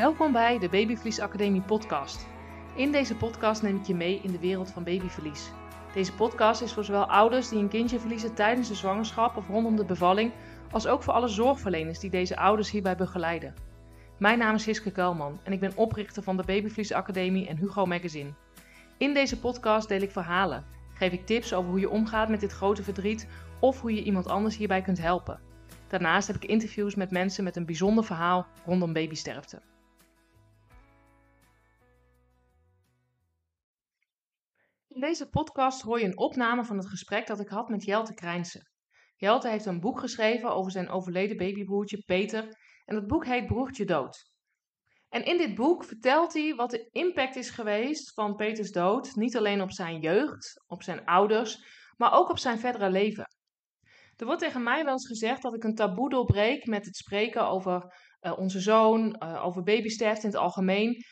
Welkom bij de Babyverlies Academie podcast. In deze podcast neem ik je mee in de wereld van babyverlies. Deze podcast is voor zowel ouders die een kindje verliezen tijdens de zwangerschap of rondom de bevalling, als ook voor alle zorgverleners die deze ouders hierbij begeleiden. Mijn naam is Hiske Kuilman en ik ben oprichter van de Babyverlies Academie en Hugo Magazine. In deze podcast deel ik verhalen, geef ik tips over hoe je omgaat met dit grote verdriet of hoe je iemand anders hierbij kunt helpen. Daarnaast heb ik interviews met mensen met een bijzonder verhaal rondom babysterfte. In deze podcast hoor je een opname van het gesprek dat ik had met Jelte Krijnse. Jelte heeft een boek geschreven over zijn overleden babybroertje Peter en dat boek heet Broertje Dood. En in dit boek vertelt hij wat de impact is geweest van Peters dood, niet alleen op zijn jeugd, op zijn ouders, maar ook op zijn verdere leven. Er wordt tegen mij wel eens gezegd dat ik een taboe doorbreek met het spreken over uh, onze zoon, uh, over babysterfte in het algemeen.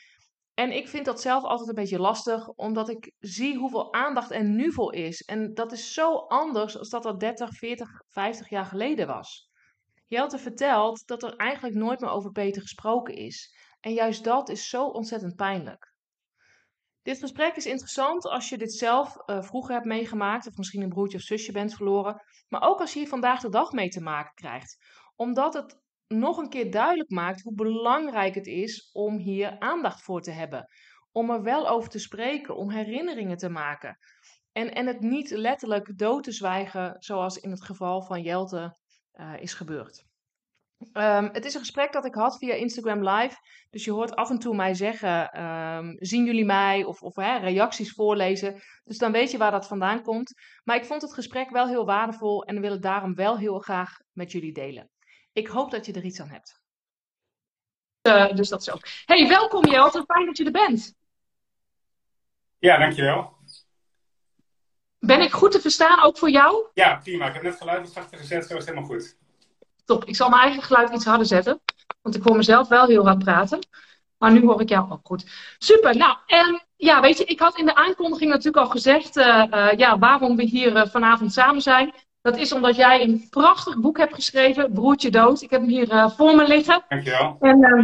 En ik vind dat zelf altijd een beetje lastig, omdat ik zie hoeveel aandacht er nu voor is. En dat is zo anders als dat dat 30, 40, 50 jaar geleden was. Jelte vertelt dat er eigenlijk nooit meer over Peter gesproken is. En juist dat is zo ontzettend pijnlijk. Dit gesprek is interessant als je dit zelf uh, vroeger hebt meegemaakt, of misschien een broertje of zusje bent verloren, maar ook als je hier vandaag de dag mee te maken krijgt. Omdat het nog een keer duidelijk maakt hoe belangrijk het is om hier aandacht voor te hebben. Om er wel over te spreken, om herinneringen te maken. En, en het niet letterlijk dood te zwijgen, zoals in het geval van Jelte uh, is gebeurd. Um, het is een gesprek dat ik had via Instagram Live. Dus je hoort af en toe mij zeggen: um, zien jullie mij? Of, of hè, reacties voorlezen. Dus dan weet je waar dat vandaan komt. Maar ik vond het gesprek wel heel waardevol en wil het daarom wel heel graag met jullie delen. Ik hoop dat je er iets aan hebt. Uh, dus dat is ook. Hey, welkom Jelte. Fijn dat je er bent. Ja, dankjewel. Ben ik goed te verstaan, ook voor jou? Ja, prima. Ik heb net geluid wat achter gezet, zo is het helemaal goed. Top. Ik zal mijn eigen geluid iets harder zetten. Want ik hoor mezelf wel heel hard praten. Maar nu hoor ik jou ook goed. Super. Nou, en ja, weet je, ik had in de aankondiging natuurlijk al gezegd uh, uh, ja, waarom we hier uh, vanavond samen zijn. Dat is omdat jij een prachtig boek hebt geschreven, Broertje Dood. Ik heb hem hier voor me liggen. Dankjewel. En ehm,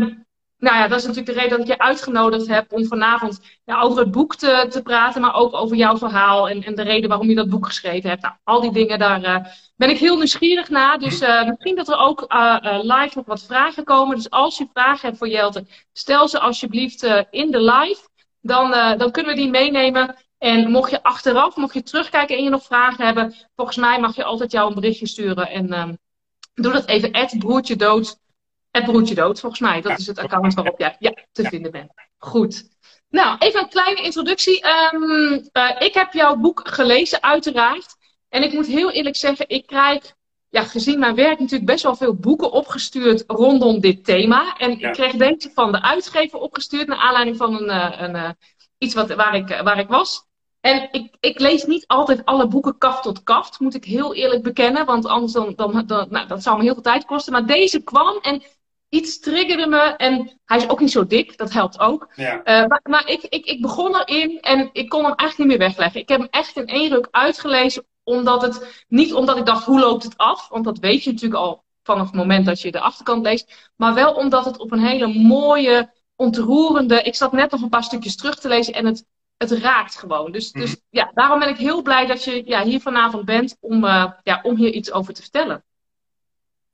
nou ja, dat is natuurlijk de reden dat ik je uitgenodigd heb om vanavond ja, over het boek te, te praten, maar ook over jouw verhaal en, en de reden waarom je dat boek geschreven hebt. Nou, al die dingen, daar uh, ben ik heel nieuwsgierig naar. Dus uh, misschien dat er ook live nog wat vragen komen. Dus als je vragen hebt voor Jelte, stel ze alsjeblieft in de live. Dan, dan kunnen we die meenemen. En mocht je achteraf, mocht je terugkijken en je nog vragen hebben, volgens mij mag je altijd jou een berichtje sturen. En um, doe dat even, broertje dood. Het broertje dood, volgens mij. Dat is het account waarop jij ja, te ja. vinden bent. Goed. Nou, even een kleine introductie. Um, uh, ik heb jouw boek gelezen, uiteraard. En ik moet heel eerlijk zeggen, ik krijg, ja, gezien mijn werk, natuurlijk best wel veel boeken opgestuurd rondom dit thema. En ja. ik kreeg deze van de uitgever opgestuurd, naar aanleiding van een, uh, een, uh, iets wat, waar, ik, waar ik was. En ik, ik, lees niet altijd alle boeken kaft tot kaft, moet ik heel eerlijk bekennen. Want anders dan, dan, dan nou, dat zou me heel veel tijd kosten. Maar deze kwam en iets triggerde me. En hij is ook niet zo dik, dat helpt ook. Ja. Uh, maar, maar ik, ik, ik begon erin en ik kon hem eigenlijk niet meer wegleggen. Ik heb hem echt in één ruk uitgelezen. Omdat het, niet omdat ik dacht, hoe loopt het af? Want dat weet je natuurlijk al vanaf het moment dat je de achterkant leest. Maar wel omdat het op een hele mooie, ontroerende... Ik zat net nog een paar stukjes terug te lezen en het, het raakt gewoon. Dus, mm. dus ja, daarom ben ik heel blij dat je ja, hier vanavond bent om, uh, ja, om hier iets over te vertellen.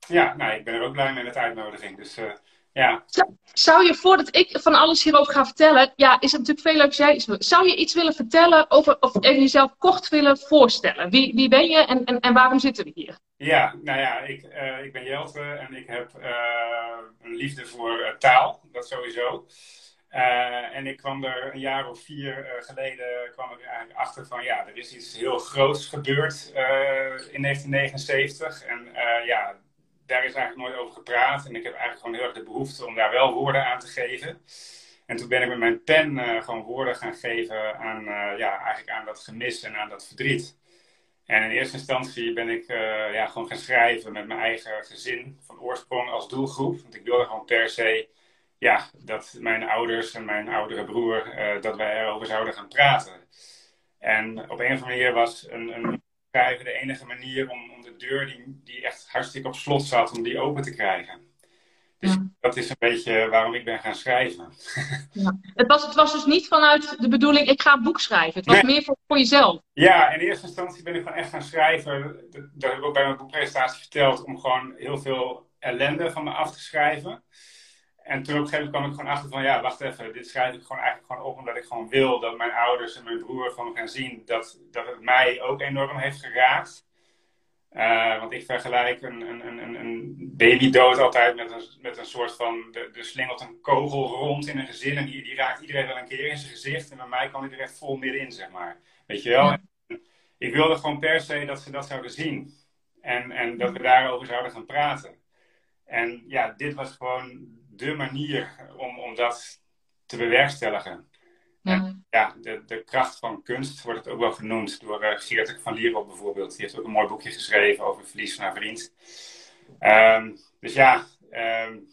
Ja, nou, ik ben er ook blij mee met de uitnodiging. Dus uh, ja. Zou, zou, je voordat ik van alles hierover ga vertellen, ja, is het natuurlijk veel leuk jij Zou je iets willen vertellen over, of even jezelf kort willen voorstellen? Wie, wie ben je en, en, en waarom zitten we hier? Ja, nou ja, ik, uh, ik ben Jelte en ik heb uh, een liefde voor taal, dat sowieso. En ik kwam er een jaar of vier geleden kwam ik eigenlijk achter van ja, er is iets heel groots gebeurd in 1979. En ja, daar is eigenlijk nooit over gepraat. En ik heb eigenlijk gewoon heel erg de behoefte om daar wel woorden aan te geven. En toen ben ik met mijn pen uh, gewoon woorden gaan geven aan, uh, ja, eigenlijk aan dat gemis en aan dat verdriet. En in eerste instantie ben ik uh, ja, gewoon gaan schrijven met mijn eigen gezin van oorsprong als doelgroep. Want ik wilde gewoon per se ja, dat mijn ouders en mijn oudere broer, dat wij erover zouden gaan praten. En op een of andere manier was een, een de enige manier om, om de deur die, die echt hartstikke op slot zat, om die open te krijgen. Dus dat is een beetje waarom ik ben gaan schrijven. Ja. Het, was, het was dus niet vanuit de bedoeling, ik ga een boek schrijven. Het was meer voor, voor jezelf. Ja, in eerste instantie ben ik gewoon echt gaan schrijven. Dat heb ik ook bij mijn boekpresentatie verteld. Om gewoon heel veel ellende van me af te schrijven. En toen op een gegeven moment kwam ik gewoon achter van, ja, wacht even, dit schrijf ik gewoon eigenlijk gewoon op omdat ik gewoon wil dat mijn ouders en mijn broer van gaan zien dat, dat het mij ook enorm heeft geraakt. Uh, want ik vergelijk een, een, een, een babydood altijd met een, met een soort van. Er slingert een kogel rond in een gezin en die, die raakt iedereen wel een keer in zijn gezicht. En bij mij kwam hij er echt vol middenin, zeg maar. Weet je wel? ik wilde gewoon per se dat ze dat zouden zien. En, en dat we daarover zouden gaan praten. En ja, dit was gewoon de manier om, om dat te bewerkstelligen. Ja, ja de, de kracht van kunst wordt het ook wel genoemd door uh, Geert van Lierop bijvoorbeeld. Die heeft ook een mooi boekje geschreven over verlies van haar vriend. Um, dus ja, um,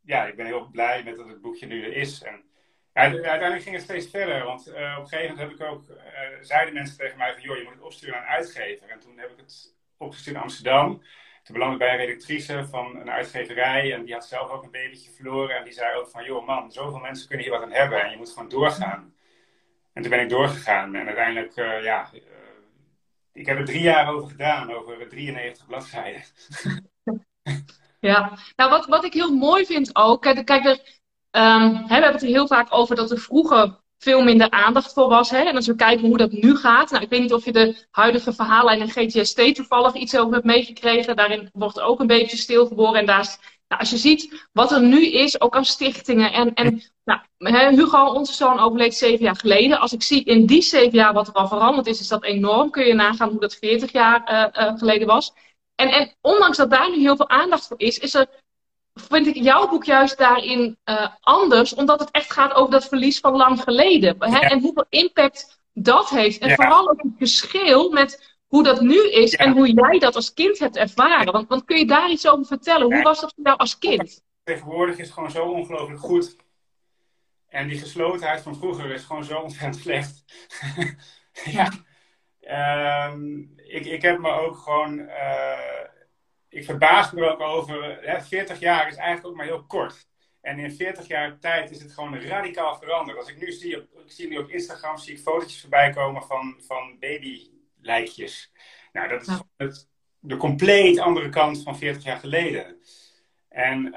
ja, ik ben heel blij met dat het boekje nu er is. En ja, uiteindelijk ging het steeds verder. Want uh, op een gegeven moment heb ik ook, uh, zeiden mensen tegen mij van, joh, je moet het opsturen aan een uitgever. En toen heb ik het opgestuurd in Amsterdam. Toen belandde bij een redactrice van een uitgeverij en die had zelf ook een babytje verloren. En die zei ook van, joh man, zoveel mensen kunnen hier wat aan hebben en je moet gewoon doorgaan. En toen ben ik doorgegaan en uiteindelijk, uh, ja, uh, ik heb er drie jaar over gedaan, over 93 bladzijden. Ja, nou wat, wat ik heel mooi vind ook, kijk, kijk um, hè, we hebben het er heel vaak over dat er vroeger veel minder aandacht voor was. Hè? En als we kijken hoe dat nu gaat. Nou, ik weet niet of je de huidige verhaallijn in GTST toevallig iets over hebt meegekregen. Daarin wordt ook een beetje stilgeboren. En daar is, nou, als je ziet wat er nu is, ook aan stichtingen. En, en nou, Hugo, onze zoon, overleed zeven jaar geleden. Als ik zie in die zeven jaar wat er al veranderd is, is dat enorm. Kun je nagaan hoe dat veertig jaar uh, uh, geleden was. En, en ondanks dat daar nu heel veel aandacht voor is, is er vind ik jouw boek juist daarin uh, anders, omdat het echt gaat over dat verlies van lang geleden. Hè? En hoeveel impact dat heeft. En ja. vooral ook het verschil met hoe dat nu is ja. en hoe jij dat als kind hebt ervaren. Want, want kun je daar iets over vertellen? Hoe was dat voor jou als kind? Tegenwoordig is het gewoon zo ongelooflijk goed. En die geslotenheid van vroeger is gewoon zo ontzettend slecht. ja. Um, ik, ik heb me ook gewoon. Uh, ik verbaas me er ook over. Hè, 40 jaar is eigenlijk ook maar heel kort. En in 40 jaar tijd is het gewoon radicaal veranderd. Als ik nu zie, ik zie nu op Instagram zie ik fotootjes voorbij komen van, van babylijkjes. Nou, dat is ja. het, de compleet andere kant van 40 jaar geleden. En uh,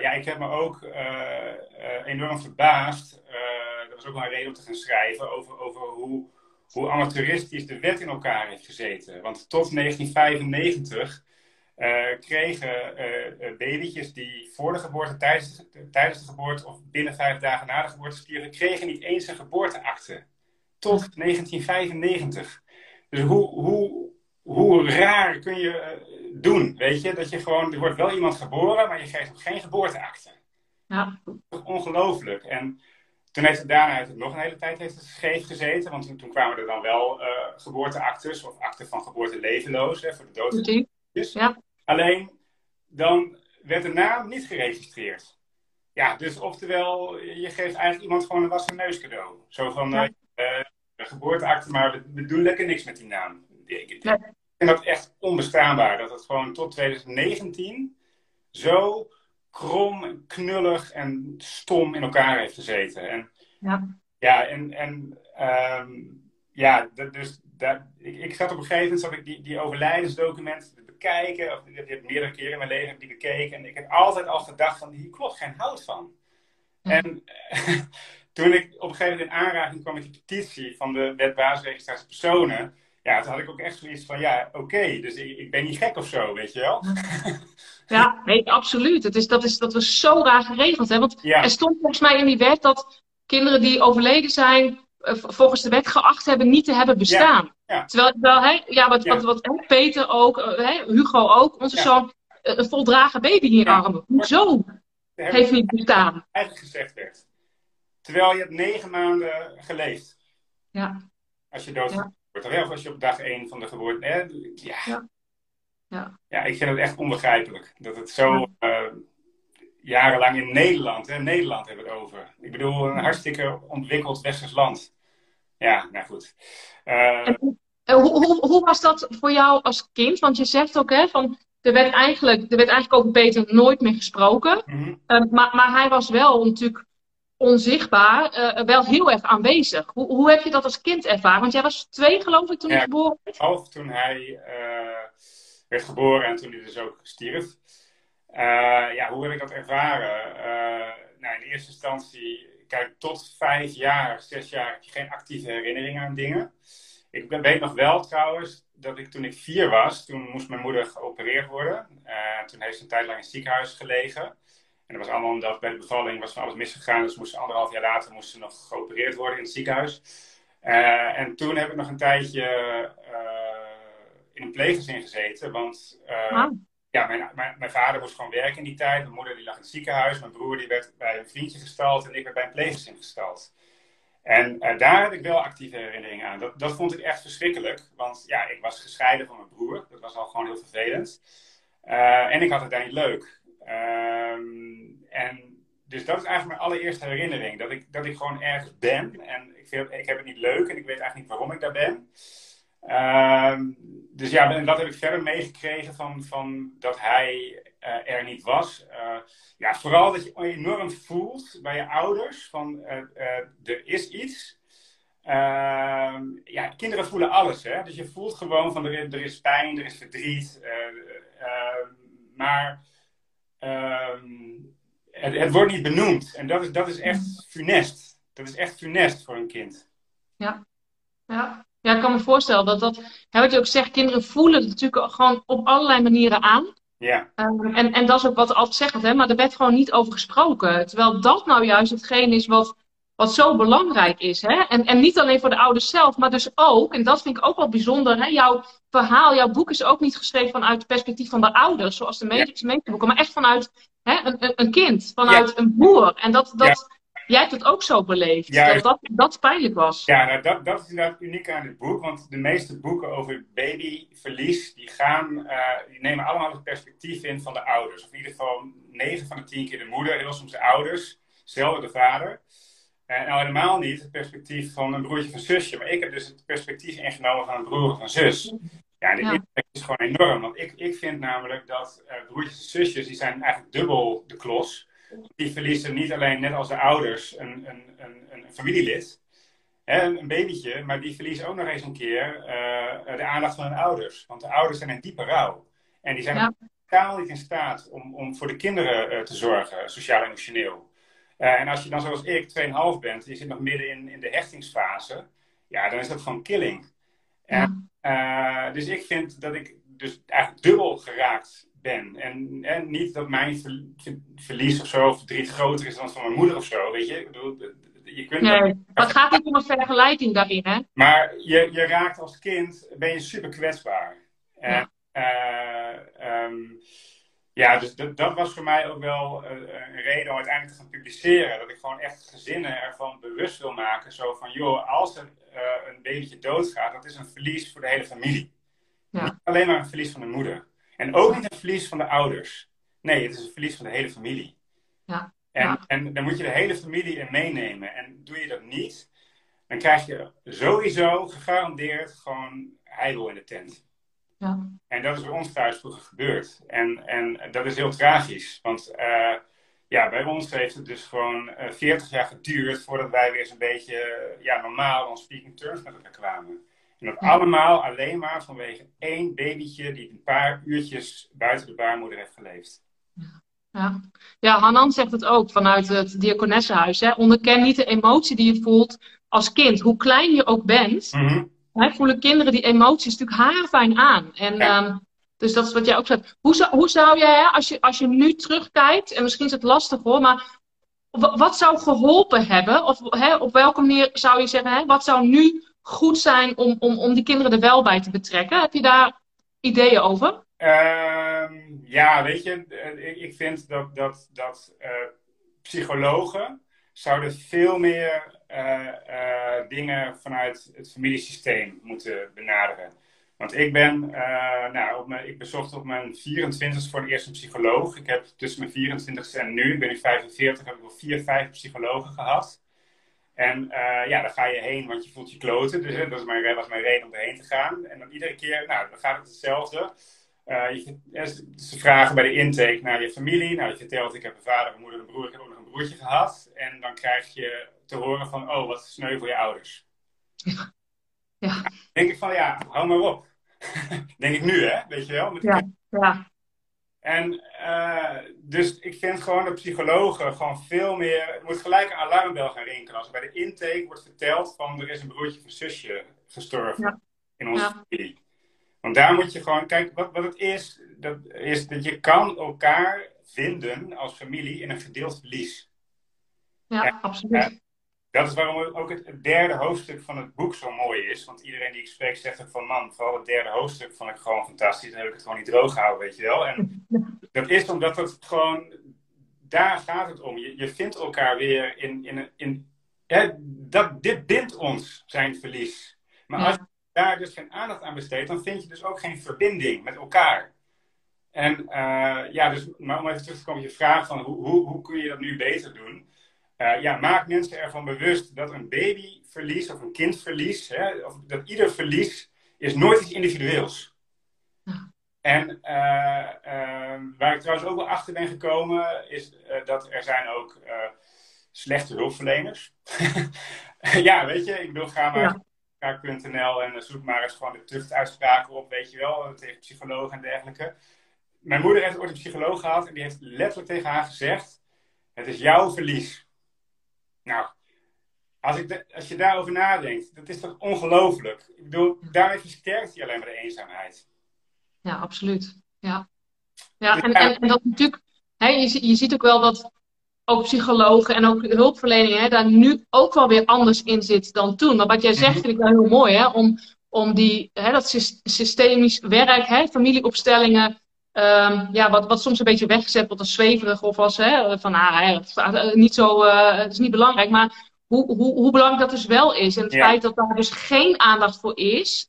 ja, ik heb me ook uh, uh, enorm verbaasd. dat was ook wel een reden om te gaan schrijven over, over hoe, hoe amateuristisch de wet in elkaar heeft gezeten. Want tot 1995 uh, kregen uh, babytjes die voor de geboorte, tijdens, tijdens de geboorte of binnen vijf dagen na de geboorte stierven, kregen niet eens een geboorteakte. Tot 1995. Dus hoe, hoe, hoe raar kun je doen, weet je? Dat je gewoon, er wordt wel iemand geboren, maar je geeft hem geen geboorteakte. Ja. Ongelooflijk. En toen heeft het daarna heeft het nog een hele tijd heeft het scheef gezeten, want toen, toen kwamen er dan wel uh, geboorteactes of akten van geboorte levenloos hè, voor de dood. Ja. Alleen dan werd de naam niet geregistreerd. Ja, dus oftewel, je geeft eigenlijk iemand gewoon een wassen neus cadeau. Zo van, ja. uh, uh, geboorteakte, maar we, we, doen lekker niks met die naam. Ik, ik vind dat echt onbestaanbaar. Dat het gewoon tot 2019 zo krom, knullig en stom in elkaar heeft gezeten. En, ja. Ja, en, en um, ja, dus dat, ik, ik zat op een gegeven moment, zat ik die, die overlijdensdocumenten te bekijken. Of, ik heb meerdere keren in mijn leven die bekeken. En ik heb altijd al gedacht van, hier klopt geen hout van. Ja. En toen ik op een gegeven moment in aanraking kwam met die petitie van de wet basisregistratie personen. Ja, toen had ik ook echt zoiets van, ja, oké, okay, dus ik, ik, ben niet gek of zo, weet je wel. Ja, nee, absoluut. Het is, dat, is, dat was zo raar geregeld. Hè? Want ja. er stond volgens mij in die wet dat kinderen die overleden zijn, volgens de wet geacht hebben niet te hebben bestaan. Ja, ja. Terwijl, terwijl hij, ja, wat, wat, wat, wat Peter ook, hè, Hugo ook, onze zoon, een voldragen baby in je armen. Hoezo heeft niet bestaan? Eigenlijk gezegd werd. Terwijl je hebt negen maanden geleefd. Ja. Als je dood wordt. Of als je op dag één van de geboorte. Hè, ja. Ja. ja, ik vind het echt onbegrijpelijk. Dat het zo uh, jarenlang in Nederland, hè, Nederland hebben we het over. Ik bedoel, een hartstikke ontwikkeld westers land. Ja, nou goed. Uh, hoe, hoe, hoe, was dat voor jou als kind? Want je zegt ook, hè, van er werd eigenlijk, er werd eigenlijk over Peter nooit meer gesproken. Mhm. Ehm, maar, maar hij was wel natuurlijk onzichtbaar, eh, wel heel erg aanwezig. Hoe, hoe heb je dat als kind ervaren? Want jij was twee, geloof ik, toen Ja. hij geboren werd. Of toen hij eh, werd geboren en toen hij dus ook stierf. Eh, ja, hoe heb ik dat ervaren? Eh, nou, in eerste instantie, kijk, tot vijf jaar, zes jaar heb je geen actieve herinneringen aan dingen. Ik weet nog wel trouwens dat ik toen ik vier was, toen moest mijn moeder geopereerd worden. Eh, toen heeft ze een tijd lang in het ziekenhuis gelegen. En dat was allemaal omdat bij de bevalling was van alles misgegaan. Dus moest anderhalf jaar later moest ze nog geopereerd worden in het ziekenhuis. En toen heb ik nog een tijdje in een pleeggezin gezeten. Want Ah. Ja, mijn, mijn, vader moest gewoon werken in die tijd. Mijn moeder die lag in het ziekenhuis. Mijn broer die werd bij een vriendje gestald. En ik werd bij een pleeggezin gestald. En eh, daar heb ik wel actieve herinneringen aan. Dat, dat vond ik echt verschrikkelijk. Want ja, ik was gescheiden van mijn broer. Dat was al gewoon heel vervelend. Eh, en ik had het daar niet leuk. Ehm, en dus dat is eigenlijk mijn allereerste herinnering. Dat ik, dat ik gewoon ergens ben. En ik, vind, ik heb het niet leuk. En ik weet eigenlijk niet waarom ik daar ben. Ehm, dus ja, en dat heb ik verder meegekregen van, van dat hij eh, er niet was. Eh, ja, vooral dat je enorm voelt bij je ouders van eh, er is iets. Ja, kinderen voelen alles. Hè? Dus je voelt gewoon van er, is- pijn, er is verdriet. maar ehm, het, het wordt niet benoemd. En dat is, dat is echt funest. Dat is echt funest voor een kind. Ja. Ja. Ja, ik kan me voorstellen dat dat, hè, wat je ook zegt, kinderen voelen het natuurlijk gewoon op allerlei manieren aan. Ja, Ehm, en, en dat is ook wat altijd zegt, hè, maar er werd gewoon niet over gesproken. Terwijl dat nou juist hetgeen is wat, wat zo belangrijk is. Hè? En, en niet alleen voor de ouders zelf, maar dus ook, en dat vind ik ook wel bijzonder, hè, jouw verhaal, jouw boek is ook niet geschreven vanuit het perspectief van de ouders, zoals de meeste meeste boeken, maar echt vanuit hè, een, een- een kind, vanuit een boer. En dat, dat, jij hebt het ook zo beleefd, Ja, dat, dat dat pijnlijk was. ja nou, dat, dat is inderdaad uniek aan dit boek. Want de meeste boeken over babyverlies, die, gaan, eh, die nemen allemaal het perspectief in van de ouders. Of in ieder geval 9 van de 10 keer de moeder, heel soms de ouders, zelden de vader. En nou helemaal niet het perspectief van een broertje of een zusje. Maar ik heb dus het perspectief ingenomen van een broer of een zus. Ja, en de Ja. impact is gewoon enorm. Want ik, ik vind namelijk dat eh, broertjes en zusjes, die zijn eigenlijk dubbel de klos. Die verliezen niet alleen, net als de ouders, een, een, een, een familielid. Hè, een, babytje, maar die verliezen ook nog eens een keer eh, de aandacht van hun ouders. Want de ouders zijn in diepe rouw. En die zijn Ja. totaal niet in staat om, om voor de kinderen eh, te zorgen, sociaal en emotioneel. Eh, en als je dan zoals ik 2,5 bent, je zit nog midden in, in de hechtingsfase, ja, dan is dat gewoon killing. En, dus ik vind dat ik dus eigenlijk dubbel geraakt ben. En, en niet dat mijn ver- ver- verlies of zo, of verdriet groter is dan dat van mijn moeder of zo, weet je. Ik bedoel, je kunt dat- Nee, maar het gaat niet om een vergelijking daarin, hè? maar je, je raakt als kind, ben je super kwetsbaar. En, eh, ehm, ja, dus dat, dat was voor mij ook wel eh, een reden om uiteindelijk te gaan publiceren. Dat ik gewoon echt gezinnen ervan bewust wil maken. Zo van, joh, als er eh, een babytje doodgaat, dat is een verlies voor de hele familie. Ja. Niet alleen maar een verlies van de moeder. En ook niet een verlies van de ouders. Nee, het is een verlies van de hele familie. Ja. En, Ja. en dan moet je de hele familie in meenemen. En doe je dat niet, dan krijg je sowieso gegarandeerd gewoon heidel in de tent. Ja. En dat is bij ons thuis vroeger gebeurd. En, en dat is heel tragisch. Want eh, ja, bij ons heeft het dus gewoon eh 40 jaar geduurd voordat wij weer eens een beetje eh, ja, normaal on speaking terms met elkaar kwamen. En dat allemaal alleen maar vanwege één babytje die een paar uurtjes buiten de baarmoeder heeft geleefd. Ja. ja, Hanan zegt het ook vanuit het diakonessenhuis. Hè? Onderken niet de emotie die je voelt als kind. Hoe klein je ook bent, Mhm. hè, voelen kinderen die emoties natuurlijk haarfijn aan. En, Ja. ehm, dus dat is wat jij ook zegt. Hoe zou, hoe zou jij, hè, als, je, als je nu terugkijkt, en misschien is het lastig hoor, maar wa- wat zou geholpen hebben? Of hè, op welke manier zou je zeggen, hè, wat zou nu goed zijn om, om, om die kinderen er wel bij te betrekken? Heb je daar ideeën over? Ehm, ja, weet je, eh, ik, ik vind dat, dat, dat eh, psychologen zouden veel meer eh, dingen vanuit het familiesysteem moeten benaderen. Want ik ben, nou, op mijn, ik bezocht op mijn 24 voor het eerst een psycholoog. Ik heb tussen mijn 24 en nu, ik ben nu 45, heb ik wel vier, vijf psychologen gehad. En eh, ja, daar ga je heen, want je voelt je kloten. Dus hè, dat is mijn, was mijn reden om erheen te gaan. En dan iedere keer, nou, dan gaat het hetzelfde. Uh, je, ze vragen bij de intake naar je familie. Nou, je vertelt, ik heb een vader, een moeder, een broer. Ik heb ook nog een broertje gehad. En dan krijg je te horen van, oh, wat sneu voor je ouders. Ja. ja. denk ik van, ja, hou maar op. denk ik nu, hè? Weet je wel? Met ja. ja. En uh, dus ik vind gewoon dat psychologen gewoon veel meer... Het moet gelijk een alarmbel gaan rinkelen. Als er bij de intake wordt verteld van... er is een broertje of een zusje gestorven in onze familie. Want daar moet je gewoon... Kijk, wat, wat het is, dat is dat je kan elkaar vinden als familie in een gedeeld verlies. Ja, absoluut. Dat is waarom ook het, derde hoofdstuk van het boek zo mooi is. Want iedereen die ik spreek zegt ook van man, vooral het derde hoofdstuk vond ik gewoon fantastisch. Dan heb ik het gewoon niet droog gehouden, weet je wel. En dat is omdat het gewoon, daar gaat het om. Je, je vindt elkaar weer in, in, in hè, dat, dit bindt ons, zijn verlies. Maar als je daar dus geen aandacht aan besteedt, dan vind je dus ook geen verbinding met elkaar. En uh, ja, dus, maar om even terug te komen op je vraag van hoe, hoe, hoe kun je dat nu beter doen? Uh, ja, maak mensen ervan bewust dat een babyverlies of een kindverlies, hè, of dat ieder verlies is nooit iets individueels. En uh, uh, waar ik trouwens ook wel achter ben gekomen, is dat er zijn ook slechte hulpverleners. ja, weet je, ik bedoel, ga maar ja. En zoek maar eens gewoon de tuchtuitspraken op, weet je wel, tegen psychologen en dergelijke. Mijn moeder heeft ooit een psycholoog gehad en die heeft letterlijk tegen haar gezegd: Het is jouw verlies. Nou, als, ik als je daarover nadenkt, dat is toch ongelooflijk? Ik bedoel, daarmee versterkt hij alleen maar de eenzaamheid. Ja, absoluut. Ja, ja en, en, dat natuurlijk, hè, je, je ziet ook wel dat ook psychologen en ook hulpverlening hè, daar nu ook wel weer anders in zit dan toen. Maar wat jij zegt mhm. vind ik wel heel mooi, hè, om, om die, hè, dat systemisch werk, hè, familieopstellingen, Um, ja, wat, wat soms een beetje weggezet wordt als zweverig of als hè, van ah, hè, niet zo, uh, het is niet belangrijk. Maar hoe, hoe, hoe belangrijk dat dus wel is. En het feit dat daar dus geen aandacht voor is.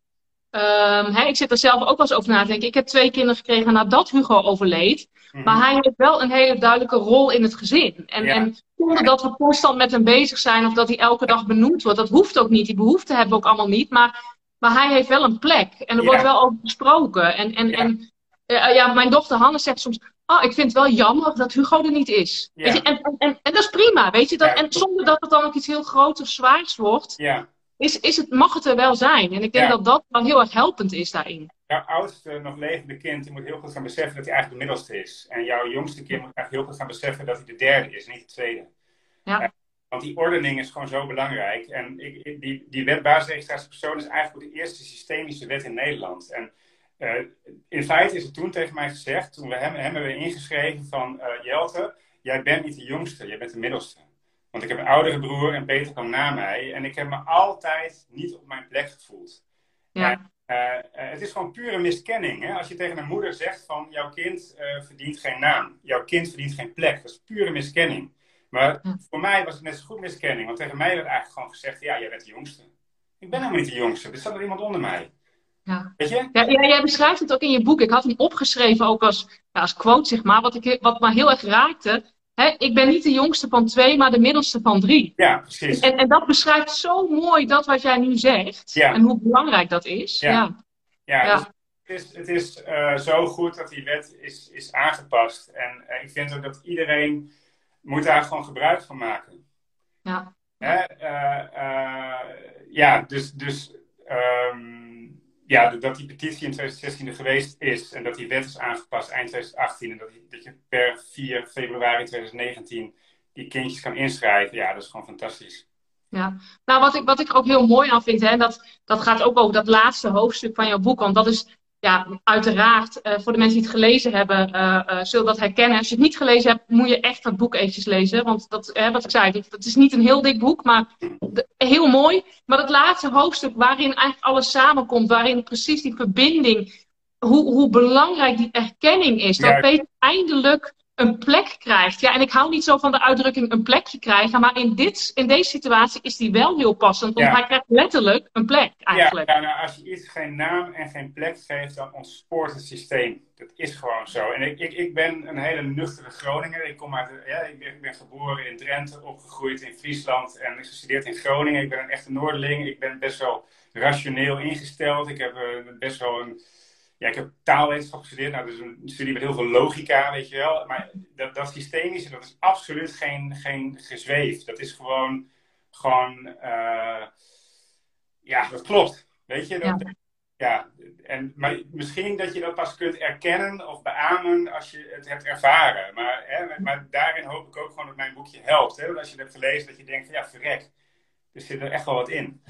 Um, hè, ik zit er zelf ook wel eens over na te denken. Ik heb twee kinderen gekregen nadat Hugo overleed. Mhm. Maar hij heeft wel een hele duidelijke rol in het gezin. En, en zonder dat we constant met hem bezig zijn of dat hij elke dag benoemd wordt. Dat hoeft ook niet. Die behoeften hebben we ook allemaal niet. Maar, maar hij heeft wel een plek. En er wordt wel over gesproken. En, en, en uh, ja, mijn dochter Hanne zegt soms: Oh, ik vind het wel jammer dat Hugo er niet is. Weet je? En, en, en, en, dat is prima, weet je. Dat, En zonder dat het dan ook iets heel groots of zwaars wordt, ja. is, is het, mag het er wel zijn. En ik denk dat dat wel heel erg helpend is daarin. Jouw oudste, nog levende kind, die moet heel goed gaan beseffen dat hij eigenlijk de middelste is. En jouw jongste kind moet eigenlijk heel goed gaan beseffen dat hij de derde is, niet de tweede. Ja. want die ordening is gewoon zo belangrijk. En ik, die, die wet basisregistratiepersoon is eigenlijk de eerste systemische wet in Nederland. En uh, in feite is het toen tegen mij gezegd, toen we hem, hem hebben ingeschreven van uh, Jelte, jij bent niet de jongste, jij bent de middelste. Want ik heb een oudere broer en Peter kwam na mij. En ik heb me altijd niet op mijn plek gevoeld. Ja. Uh, het is gewoon pure miskenning. Hè? Als je tegen een moeder zegt van jouw kind verdient geen naam. Jouw kind verdient geen plek. Dat is pure miskenning. Maar voor mij was het net zo goed miskenning. Want tegen mij werd eigenlijk gewoon gezegd, ja, jij bent de jongste. Ik ben helemaal niet de jongste. Er staat er iemand onder mij. Ja. Ja, ja, jij beschrijft het ook in je boek. Ik had hem opgeschreven ook als, ja, als quote, zeg maar. Wat, ik, wat me heel erg raakte. Hè, ik ben niet de jongste van twee, maar de middelste van drie. Ja, precies. En, en dat beschrijft zo mooi dat wat jij nu zegt. Ja. En hoe belangrijk dat is. Ja, ja. Dus het is, het is uh, zo goed dat die wet is, is aangepast. En uh, ik vind ook dat iedereen moet daar gewoon gebruik van maken. Ja. Hè? Uh, ja, dus... dus um, ja, dat die petitie in 2016 er geweest is en dat die wet is aangepast eind 2018 en dat, dat je per 4 februari 2019 die kindjes kan inschrijven, ja, dat is gewoon fantastisch. Ja, nou wat ik, wat ik ook heel mooi aan vind, hè, dat, dat gaat ook over dat laatste hoofdstuk van jouw boek, want dat is ja, uiteraard, uh, voor de mensen die het gelezen hebben, uh, uh, zullen dat herkennen. Als je het niet gelezen hebt, moet je echt dat boek eventjes lezen. Want dat, wat ik zei, dat, is niet een heel dik boek, maar heel mooi. Maar het laatste hoofdstuk waarin eigenlijk alles samenkomt, waarin precies die verbinding, hoe, hoe belangrijk die erkenning is. Dat Peter eindelijk een plek krijgt. Ja, en ik hou niet zo van de uitdrukking een plekje krijgen, maar in, dit, in deze situatie is die wel heel passend, want hij krijgt letterlijk een plek eigenlijk. Ja, nou, als je iets geen naam en geen plek geeft, dan ontspoort het systeem. Dat is gewoon zo. En ik, ik, ik ben een hele nuchtere Groninger. Ik, kom uit, ja, ik, ben, ik ben geboren in Drenthe, opgegroeid in Friesland en gestudeerd in Groningen. Ik ben een echte Noorderling. Ik ben best wel rationeel ingesteld. Ik heb uh, best wel een ja, ik heb taalwetenschap gestudeerd. Nou, dat is een studie met heel veel logica, weet je wel. Maar dat, dat systemische, dat is absoluut geen, geen gezweef. Dat is gewoon, gewoon uh, ja, dat klopt. Weet je, dat, ja. ja. En, maar misschien dat je dat pas kunt erkennen of beamen als je het hebt ervaren. Maar, hè, maar daarin hoop ik ook gewoon dat mijn boekje helpt. Hè? als je het hebt gelezen, dat je denkt van ja, verrek. Er zit er echt wel wat in.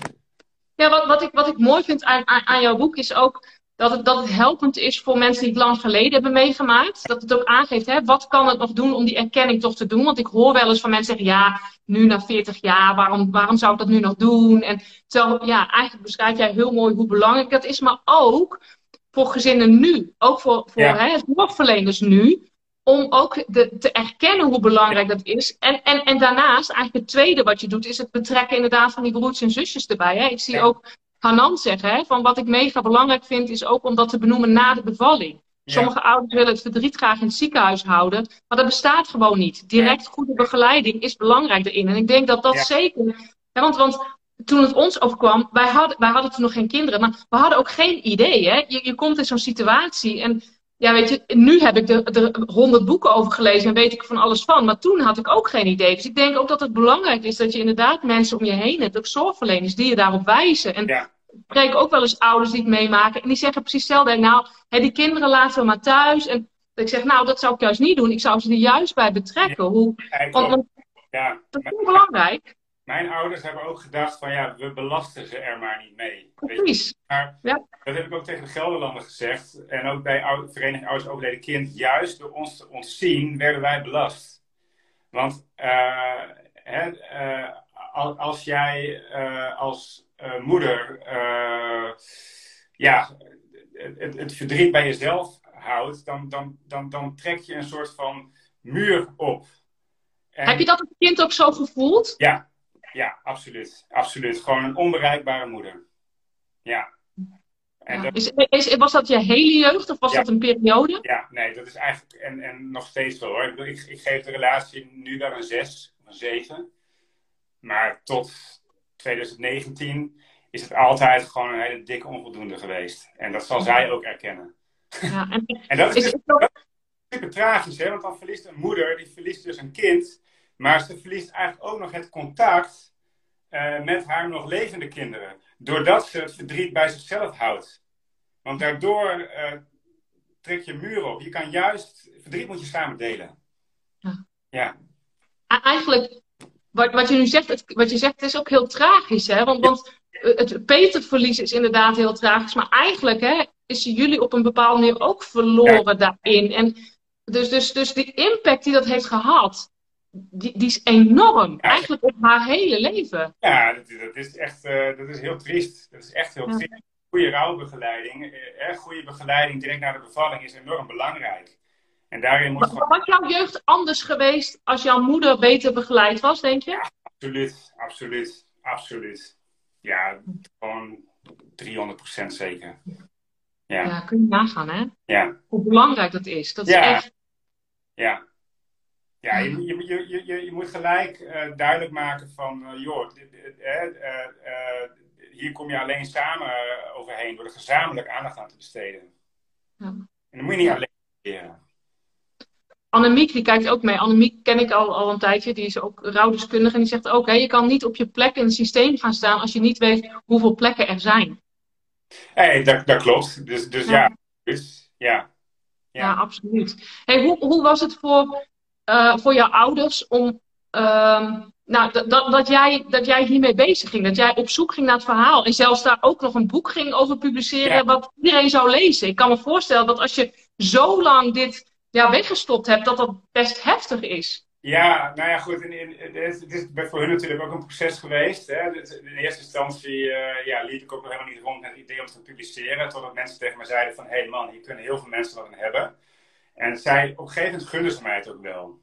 Ja, wat, wat, ik, wat ik mooi vind aan, aan, aan jouw boek is ook dat het, dat het helpend is voor mensen die het lang geleden hebben meegemaakt. Dat het ook aangeeft, hè, wat kan het nog doen om die erkenning toch te doen? Want ik hoor wel eens van mensen zeggen, ja, nu na 40 jaar, waarom, waarom zou ik dat nu nog doen? En terwijl, ja, eigenlijk beschrijf jij heel mooi hoe belangrijk dat is, maar ook voor gezinnen nu. Ook voor, voor ja. hè, zorgverleners nu. Om ook de, te erkennen hoe belangrijk dat is. En, en, en daarnaast, eigenlijk het tweede wat je doet, is het betrekken inderdaad van die broertjes en zusjes erbij. Hè? Ik zie ook Hanan zeggen, hè, van wat ik mega belangrijk vind, is ook om dat te benoemen na de bevalling. Sommige ouders willen het verdriet graag in het ziekenhuis houden, maar dat bestaat gewoon niet. Direct goede begeleiding is belangrijk erin. En ik denk dat dat zeker. want, want toen het ons overkwam, wij hadden, wij hadden toen nog geen kinderen, maar we hadden ook geen idee. Hè? Je, je komt in zo'n situatie en ja, weet je, nu heb ik er honderd boeken over gelezen en weet ik van alles van. Maar toen had ik ook geen idee. Dus ik denk ook dat het belangrijk is dat je inderdaad mensen om je heen hebt, ook zorgverleners, die je daarop wijzen. En ja. ik spreek ook wel eens ouders die het meemaken en die zeggen precies hetzelfde. Nou, hè, die kinderen laten we maar thuis. En ik zeg, nou, dat zou ik juist niet doen. Ik zou ze er juist bij betrekken. Hoe, want, ja. dat is belangrijk. Mijn ouders hebben ook gedacht van ja, we belasten ze er maar niet mee. Precies. Maar ja. dat heb ik ook tegen de Gelderlander gezegd. En ook bij Vereniging Ouders Overleden Kind. Juist door ons te ontzien werden wij belast. Want uh, hè, uh, als jij uh, als moeder ja, het, het, verdriet bij jezelf houdt, dan, dan, dan, dan trek je een soort van muur op. En... Heb je dat als kind ook zo gevoeld? Ja, ja, absoluut. Absoluut. Gewoon een onbereikbare moeder. Ja. En Dat... Is, is, was dat je hele jeugd of was dat een periode? Ja, nee, dat is eigenlijk en, en nog steeds wel hoor. Ik, ik, ik geef de relatie nu wel een 6 of een 7. Maar tot 2019 is het altijd gewoon een hele dikke onvoldoende geweest. En dat zal zij ook erkennen. Ja, en, en dat is, is dus, super tragisch, hè? want dan verliest een moeder, die verliest dus een kind maar ze verliest eigenlijk ook nog het contact uh, met haar nog levende kinderen. Doordat ze het verdriet bij zichzelf houdt. Want daardoor uh, trek je muren op. Je kan juist, verdriet moet je samen delen. Ja. ja. Eigenlijk, wat, wat je nu zegt, het, wat je zegt is ook heel tragisch. Hè? Want, want het Peterverlies is inderdaad heel tragisch. Maar eigenlijk hè, is jullie op een bepaalde manier ook verloren daarin. En dus, dus, dus die impact die dat heeft gehad, die, die is enorm. Eigenlijk op haar hele leven. Ja, dat, dat is echt uh, dat is heel triest. Dat is echt heel triest. Goede rouwbegeleiding, eh, goede begeleiding direct na de bevalling is enorm belangrijk. En daarin moet gewoon... Was jouw jeugd anders geweest als jouw moeder beter begeleid was, denk je? Ja, absoluut, absoluut, absoluut. Ja, gewoon 300% zeker. Ja. ja, kun je nagaan, hè? Ja. Hoe belangrijk dat is. Dat is ja. echt... Ja, ja, je, je, je, je, je moet gelijk uh, duidelijk maken van, uh, joh, uh, hier kom je alleen samen overheen door er gezamenlijk aandacht aan te besteden. Ja. En dan moet je niet alleen leren. Annemiek, die kijkt ook mee. Annemiek ken ik al, al een tijdje, die is ook rouwdeskundige. En die zegt ook, hè, je kan niet op je plek in het systeem gaan staan als je niet weet hoeveel plekken er zijn. Hey, dat, dat klopt. Dus, dus ja. ja. Dus, ja. Ja. ja, absoluut. Hey, hoe, hoe was het voor uh, voor jouw ouders om. Uh, nou, dat, dat, jij, dat jij hiermee bezig ging. Dat jij op zoek ging naar het verhaal. En zelfs daar ook nog een boek ging over publiceren. Wat iedereen zou lezen. Ik kan me voorstellen dat als je zo lang dit ja, weggestopt hebt. Dat dat best heftig is. Ja, nou ja, goed. Het, is, voor hun natuurlijk ook een proces geweest. Hè. In eerste instantie uh, ja, liep ik ook nog helemaal niet rond met het idee om te publiceren. Totdat mensen tegen me zeiden van... Hé hey man, hier kunnen heel veel mensen wat aan hebben. En zij, op een gegeven moment gunnen ze mij het ook wel.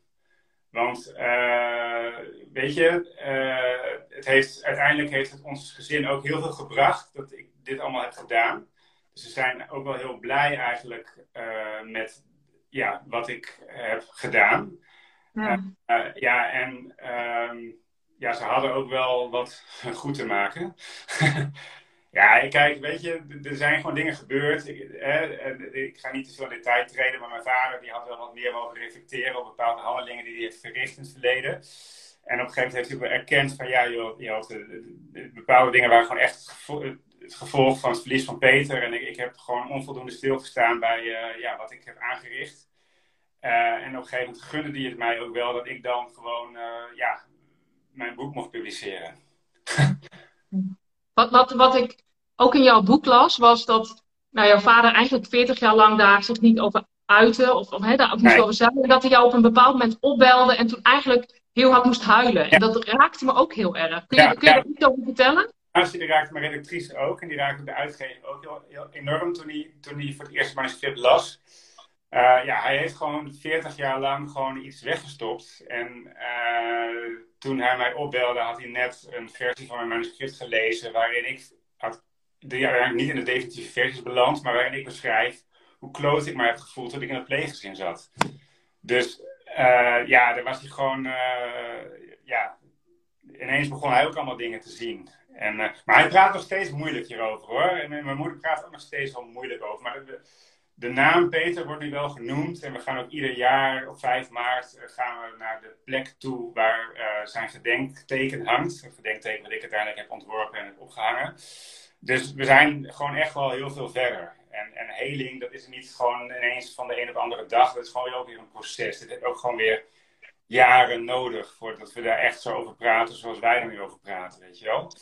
Want, uh, weet je, uh, het heeft, uiteindelijk heeft het ons gezin ook heel veel gebracht dat ik dit allemaal heb gedaan. Dus ze zijn ook wel heel blij eigenlijk uh, met ja, wat ik heb gedaan. Ja, ja en um, ja, ze hadden ook wel wat goed te maken. Ja, kijk, weet je, er zijn gewoon dingen gebeurd. Ik, ik ga niet te veel in detail treden, maar mijn vader die had wel wat meer mogen reflecteren op bepaalde handelingen die hij heeft verricht in het verleden. En op een gegeven moment heeft hij ook wel erkend van ja, joh, joh bepaalde dingen waren gewoon echt het gevolg van het verlies van Peter. En ik, ik heb gewoon onvoldoende stilgestaan bij uh, ja, wat ik heb aangericht. En op een gegeven moment gunde die het mij ook wel dat ik dan gewoon ja, mijn boek mocht publiceren. wat, wat, wat ik ook in jouw boek las, was dat nou, jouw vader eigenlijk 40 jaar lang daar zich niet over uitte, of, of hè, daar ook niet nee. over zei, dat hij jou op een bepaald moment opbelde en toen eigenlijk heel hard moest huilen. Ja. En dat raakte me ook heel erg. Kun je, ja, kun je ja. iets over vertellen? die raakte mijn redactrice ook. En die raakte de uitgever ook heel, heel enorm toen hij, toen hij voor het eerst manuscript las. Uh, ja, hij heeft gewoon 40 jaar lang gewoon iets weggestopt. En uh, toen hij mij opbelde, had hij net een versie van mijn manuscript gelezen. Waarin ik had, die niet in de definitieve versies beland, maar waarin ik beschrijf hoe kloot ik me heb gevoeld toen ik in het pleeggezin zat. Dus uh, ja, daar was hij gewoon. ja, ineens begon hij ook allemaal dingen te zien. En, uh, maar hij praat nog steeds moeilijk hierover hoor. En mijn moeder praat ook nog steeds wel moeilijk over. Maar de, naam Peter wordt nu wel genoemd. En we gaan ook ieder jaar op 5 maart uh, gaan we naar de plek toe waar uh, zijn gedenkteken hangt. Een gedenkteken dat ik uiteindelijk heb ontworpen en heb opgehangen. Dus we zijn gewoon echt wel heel veel verder. En, en heling, dat is niet gewoon ineens van de een op de andere dag. Dat is gewoon ook weer een proces. Het heeft ook gewoon weer jaren nodig voordat we daar echt zo over praten zoals wij er nu over praten, weet je wel.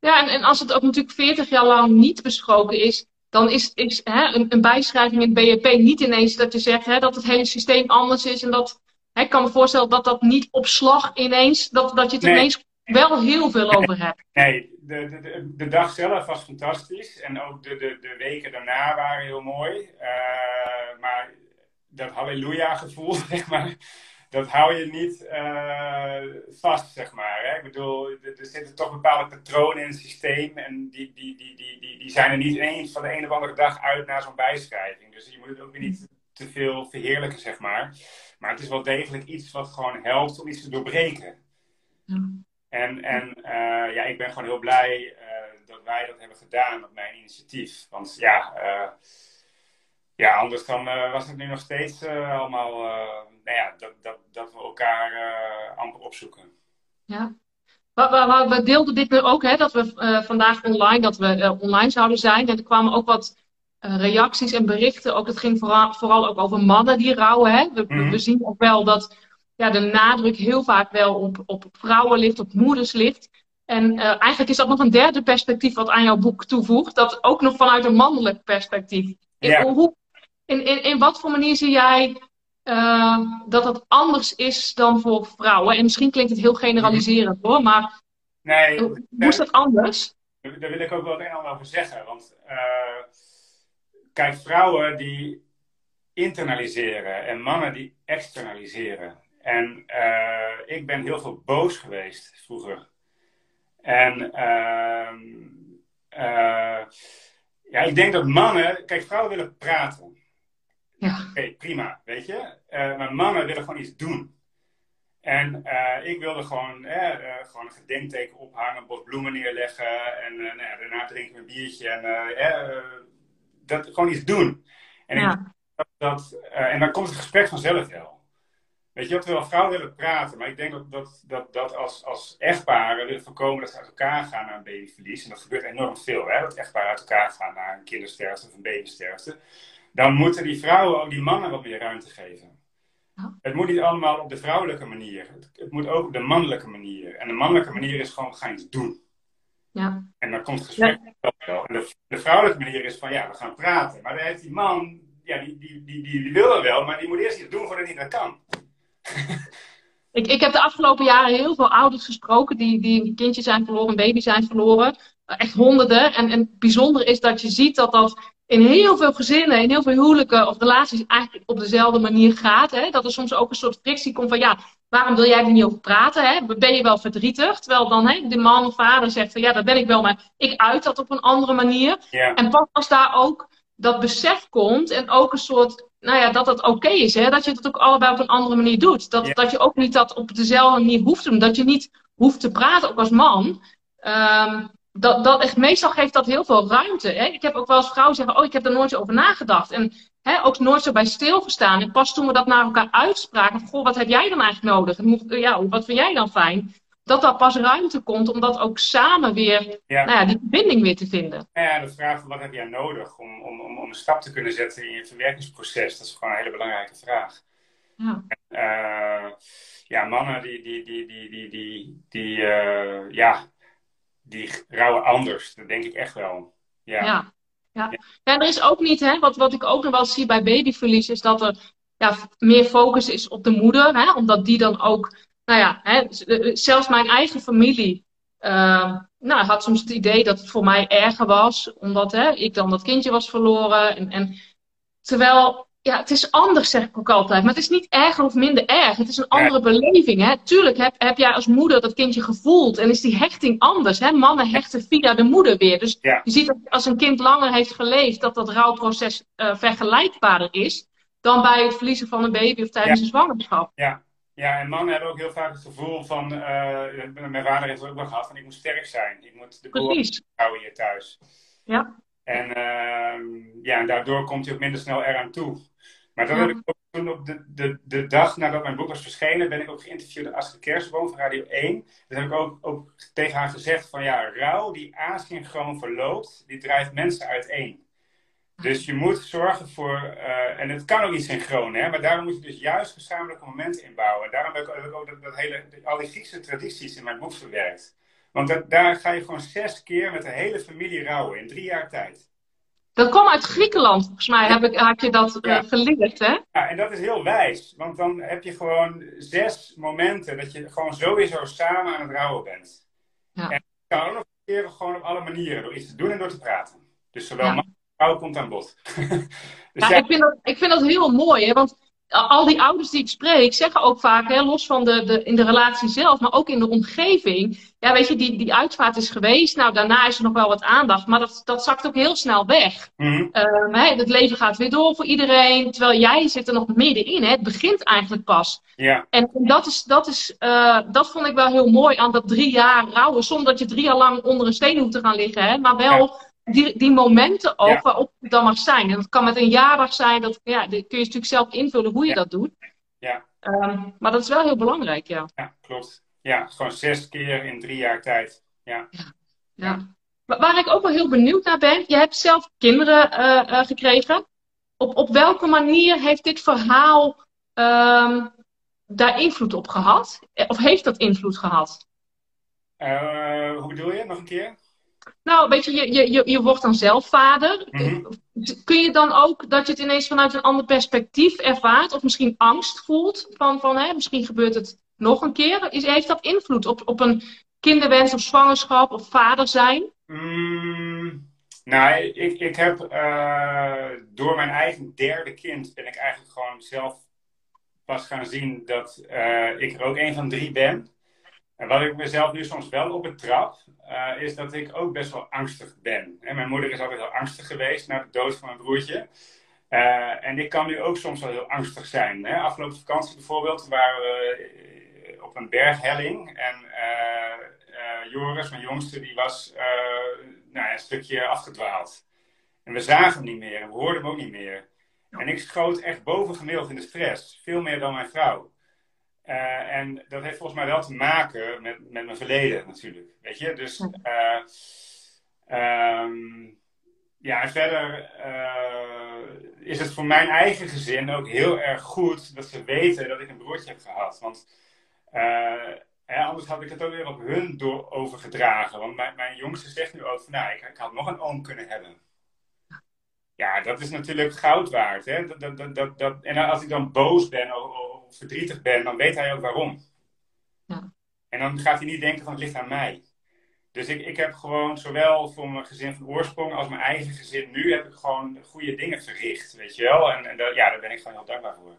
Ja, en, en als het ook natuurlijk 40 jaar lang niet besproken is, dan is, is hè, een, een, bijschrijving in het BEP niet ineens dat je zegt hè, dat het hele systeem anders is. En dat, hè, ik kan me voorstellen dat dat niet op slag ineens, dat, dat je het ineens wel heel veel over hebt. Nee, de, de, de, dag zelf was fantastisch. En ook de, de, de weken daarna waren heel mooi. Uh, maar dat halleluja gevoel, zeg maar dat hou je niet uh, vast, zeg maar. Hè? Ik bedoel, er, zitten toch bepaalde patronen in het systeem en die, die, die, die, die, die zijn er niet ineens van de een of andere dag uit naar zo'n bijschrijving. Dus je moet het ook weer niet te veel verheerlijken, zeg maar. Maar het is wel degelijk iets wat gewoon helpt om iets te doorbreken. Ja. En, en uh, ja, ik ben gewoon heel blij uh, dat wij dat hebben gedaan op mijn initiatief. Want ja, ja anders dan was het nu nog steeds allemaal nou ja, dat, dat, dat we elkaar uh, amper opzoeken. Ja. We, we, we, deelden dit nu ook, hè, dat we uh, vandaag online, dat we uh, online zouden zijn. En er kwamen ook wat reacties en berichten. Ook, het ging vooral, vooral ook over mannen die rouwen. Hè. We, mm. we zien ook wel dat ja, de nadruk heel vaak wel op, op vrouwen ligt, op moeders ligt. En eigenlijk is dat nog een derde perspectief wat aan jouw boek toevoegt. Dat ook nog vanuit een mannelijk perspectief. In, hoe, in, in, in wat voor manier zie jij uh, dat het anders is dan voor vrouwen. En misschien klinkt het heel generaliserend hoor, maar nee, hoe is dat anders? Daar wil ik ook wel het een en ander over zeggen. Want uh, kijk, vrouwen die internaliseren en mannen die externaliseren. En uh, ik ben heel veel boos geweest vroeger. En ehm, ja, ik denk dat mannen, kijk, vrouwen willen praten. Ja. Oké, prima, weet je. Uh, maar mannen willen gewoon iets doen. En uh, ik wilde gewoon, uh, gewoon een gedenkteken ophangen, een bos bloemen neerleggen. En nou ja, daarna drinken we een biertje. En dat, gewoon iets doen. En, ja. dat, dat en dan komt het gesprek vanzelf wel. Weet je, dat we wel vrouwen willen praten. Maar ik denk dat, dat, dat, dat als, als echtparen willen voorkomen dat ze uit elkaar gaan naar een babyverlies. En dat gebeurt enorm veel, hè. Dat echtparen uit elkaar gaan naar een kindersterfte of een babysterfte dan moeten die vrouwen ook die mannen wat meer ruimte geven. Het moet niet allemaal op de vrouwelijke manier. Het, het, moet ook op de mannelijke manier. En de mannelijke manier is gewoon, we gaan iets doen. Ja. En dan komt het gesprek wel. En de, de, vrouwelijke manier is van, ja, we gaan praten. Maar dan heeft die man, ja, die, die, die, die, wil er wel, maar die moet eerst iets doen voordat hij dat kan. ik, ik heb de afgelopen jaren heel veel ouders gesproken die, die een kindje zijn verloren, een baby zijn verloren. Echt honderden. En, en het bijzondere is dat je ziet dat dat in heel veel gezinnen, in heel veel huwelijken of relaties eigenlijk op dezelfde manier gaat. Hè? Dat er soms ook een soort frictie komt van ja, waarom wil jij er niet over praten? Hè? Ben je wel verdrietig? Terwijl dan hè, de man of vader zegt van ja, dat ben ik wel, maar ik uit dat op een andere manier. En pas als daar ook dat besef komt en ook een soort, nou ja, dat het oké is, hè? dat je het ook allebei op een andere manier doet. Dat, dat je ook niet dat op dezelfde manier hoeft te doen. Dat je niet hoeft te praten, ook als man. Um, dat, dat echt, meestal geeft dat heel veel ruimte. Hè? Ik heb ook wel eens vrouwen zeggen, oh, ik heb er nooit over nagedacht. En hè, ook nooit zo bij stilgestaan. En pas toen we dat naar elkaar uitspraken, goh, wat heb jij dan eigenlijk nodig? En ja, wat vind jij dan fijn? Dat daar pas ruimte komt om dat ook samen weer, ja. Nou ja, die verbinding weer te vinden. Ja, de vraag van wat heb jij nodig om, om, om, om een stap te kunnen zetten in je verwerkingsproces, dat is gewoon een hele belangrijke vraag. Ja. Uh, ja, mannen die, die, die, die, die, die, die uh, ja, die rouwen anders. Dat denk ik echt wel. Ja. ja. Ja. ja, er is ook niet, hè, wat, wat ik ook nog wel zie bij babyverlies, is dat er ja, meer focus is op de moeder. Hè, omdat die dan ook, nou ja, hè, eh, zelfs mijn eigen familie uh, nou, had soms het idee dat het voor mij erger was, omdat hè, ik dan dat kindje was verloren. En, en, terwijl ja, het is anders, zeg ik ook altijd. Maar het is niet erger of minder erg. Het is een andere beleving. Hè? Tuurlijk heb, heb jij als moeder dat kindje gevoeld. En is die hechting anders. Hè? Mannen hechten via de moeder weer. Dus je ziet dat als een kind langer heeft geleefd, dat dat rouwproces uh, vergelijkbaarder is. Dan bij het verliezen van een baby of tijdens een zwangerschap. Ja. ja, en mannen hebben ook heel vaak het gevoel van. Uh, mijn vader heeft het ook wel gehad. Van ik moet sterk zijn. Ik moet de koor houden hier thuis. Ja. En, uh, ja, en daardoor komt hij ook minder snel eraan toe. Maar dan heb ik ook toen op de, de, de dag nadat mijn boek was verschenen, ben ik ook geïnterviewd door Astrid Kersenboom van Radio 1. Dan heb ik ook, ook tegen haar gezegd van ja, rouw die asynchroon verloopt, die drijft mensen uiteen. Dus je moet zorgen voor, uh, en het kan ook niet synchroon, hè, maar daarom moet je dus juist gezamenlijke momenten inbouwen. Daarom heb ik, heb ik ook dat, dat, hele, al die Griekse tradities in mijn boek verwerkt. Want dat, daar ga je gewoon zes keer met de hele familie rouwen in drie jaar tijd. Dat kwam uit Griekenland, volgens mij heb, ik, heb je dat uh, geleerd, hè? Ja, en dat is heel wijs. Want dan heb je gewoon zes momenten dat je gewoon sowieso samen aan het rouwen bent. Ja. En dat kan ook nog keren gewoon op alle manieren. Door iets te doen en door te praten. Dus zowel ja. man als vrouw komt aan bod. dus ja, Ik, vind dat, ik vind dat heel mooi, hè? Want al die ouders die ik spreek zeggen ook vaak, hè, los van de, de, in de relatie zelf, maar ook in de omgeving. Ja, weet je, die, die uitvaart is geweest. Nou, daarna is er nog wel wat aandacht, maar dat, dat zakt ook heel snel weg. Mm het leven gaat weer door voor iedereen, terwijl jij zit er nog middenin. Hè? Het begint eigenlijk pas. Ja. En dat, is, dat, is, uh, dat vond ik wel heel mooi aan dat drie jaar rouwen, zonder dat je drie jaar lang onder een steen hoeft te gaan liggen. Hè? Maar wel die, die momenten ook waarop het dan mag zijn. En dat kan met een jaardag zijn, dat ja, kun je natuurlijk zelf invullen hoe je dat doet. Ja. Um, maar dat is wel heel belangrijk, ja. Ja, klopt. Ja, gewoon zes keer in drie jaar tijd. Ja. ja. ja. Waar ik ook wel heel benieuwd naar ben, je hebt zelf kinderen uh, uh, gekregen. Op, op welke manier heeft dit verhaal um, daar invloed op gehad? Of heeft dat invloed gehad? Uh, hoe bedoel je? Nog een keer? Nou, weet je, je, je, je wordt dan zelf vader. Mhm. Kun je dan ook dat je het ineens vanuit een ander perspectief ervaart? Of misschien angst voelt van, van hè, misschien gebeurt het nog een keer? Is, heeft dat invloed op, op een kinderwens of zwangerschap of vader zijn? Mm, nou, ik, ik heb uh, door mijn eigen derde kind ben ik eigenlijk gewoon zelf pas gaan zien dat uh, ik er ook een van drie ben. En wat ik mezelf nu soms wel op betrap, uh, is dat ik ook best wel angstig ben. En mijn moeder is altijd heel angstig geweest na de dood van mijn broertje. Uh, en ik kan nu ook soms wel heel angstig zijn. Hè? Afgelopen vakantie bijvoorbeeld waren we eh, op een berghelling. En uh, Joris, mijn jongste, die was nou, een stukje afgedwaald. En we zagen hem niet meer en we hoorden hem ook niet meer. En ik schoot echt bovengemiddeld in de stress. Veel meer dan mijn vrouw. Uh, en dat heeft volgens mij wel te maken met, met mijn verleden natuurlijk. Weet je? Dus uh, um, ja, en verder uh, is het voor mijn eigen gezin ook heel erg goed dat ze weten dat ik een broertje heb gehad. Want hè, anders had ik het ook weer op hun door overgedragen. Want mijn, mijn jongste zegt nu ook van nou, ik, ik had nog een oom kunnen hebben. Ja, dat is natuurlijk goud waard. Hè? Dat, dat, dat, dat, en als ik dan boos ben verdrietig ben, dan weet hij ook waarom. Ja. En dan gaat hij niet denken van het ligt aan mij. Dus ik, ik heb gewoon zowel voor mijn gezin van oorsprong als mijn eigen gezin nu heb ik gewoon goede dingen verricht, weet je wel. En, en dat, ja, daar ben ik gewoon heel dankbaar voor.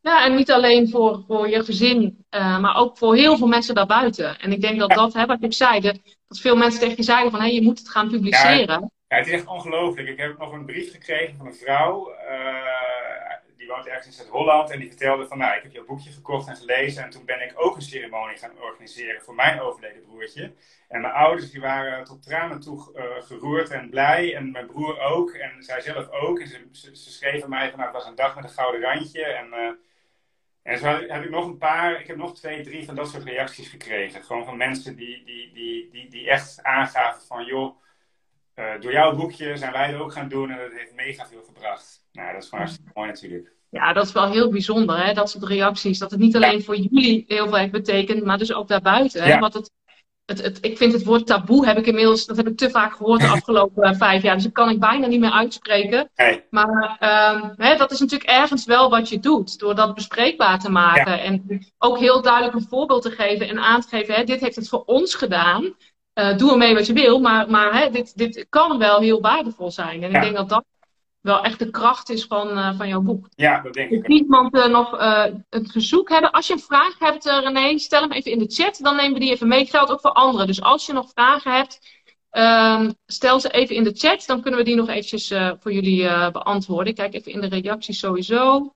Ja, en niet alleen voor, voor je gezin, uh, maar ook voor heel veel mensen daarbuiten. En ik denk dat dat, hè, wat ik zei, dat, dat veel mensen tegen je zeiden van hé, hey, je moet het gaan publiceren. Ja, ja, het is echt ongelooflijk. Ik heb nog een brief gekregen van een vrouw. Uh, die woont ergens in Zuid-Holland. En die vertelde van, nou, ik heb jouw boekje gekocht en gelezen. En toen ben ik ook een ceremonie gaan organiseren voor mijn overleden broertje. En mijn ouders die waren tot tranen toe uh, geroerd en blij. En mijn broer ook. En zij zelf ook. En ze, ze, ze schreven mij van, nou, het was een dag met een gouden randje. En... Uh, en zo heb ik nog een paar, ik heb nog twee, drie van dat soort reacties gekregen. Gewoon van mensen die, die, die, die, die echt aangaven van, joh, uh, door jouw boekje zijn wij het ook gaan doen en dat heeft mega veel gebracht. Nou, dat is gewoon hartstikke mooi natuurlijk. Ja, dat is wel heel bijzonder, hè? dat soort reacties. Dat het niet alleen voor jullie heel veel heeft betekend, maar dus ook daarbuiten. Hè? Ja. Want het, het, het, ik vind het woord taboe, heb ik inmiddels, dat heb ik te vaak gehoord de afgelopen uh, vijf jaar. Dus dat kan ik bijna niet meer uitspreken. Maar um, hè, dat is natuurlijk ergens wel wat je doet, door dat bespreekbaar te maken. Ja. En ook heel duidelijk een voorbeeld te geven en aan te geven, hè, dit heeft het voor ons gedaan. Uh, doe ermee wat je wil, maar, maar hè, dit, dit kan wel heel waardevol zijn. En ja. ik denk dat dat wel echt de kracht is van, uh, van jouw boek. Ja, dat denk ik. Mocht iemand uh, nog uh, het verzoek hebben, als je een vraag hebt, René, stel hem even in de chat, dan nemen we die even mee. Geldt ook voor anderen. Dus als je nog vragen hebt, ehm, stel ze even in de chat, dan kunnen we die nog eventjes voor jullie beantwoorden. Ik kijk even in de reacties sowieso.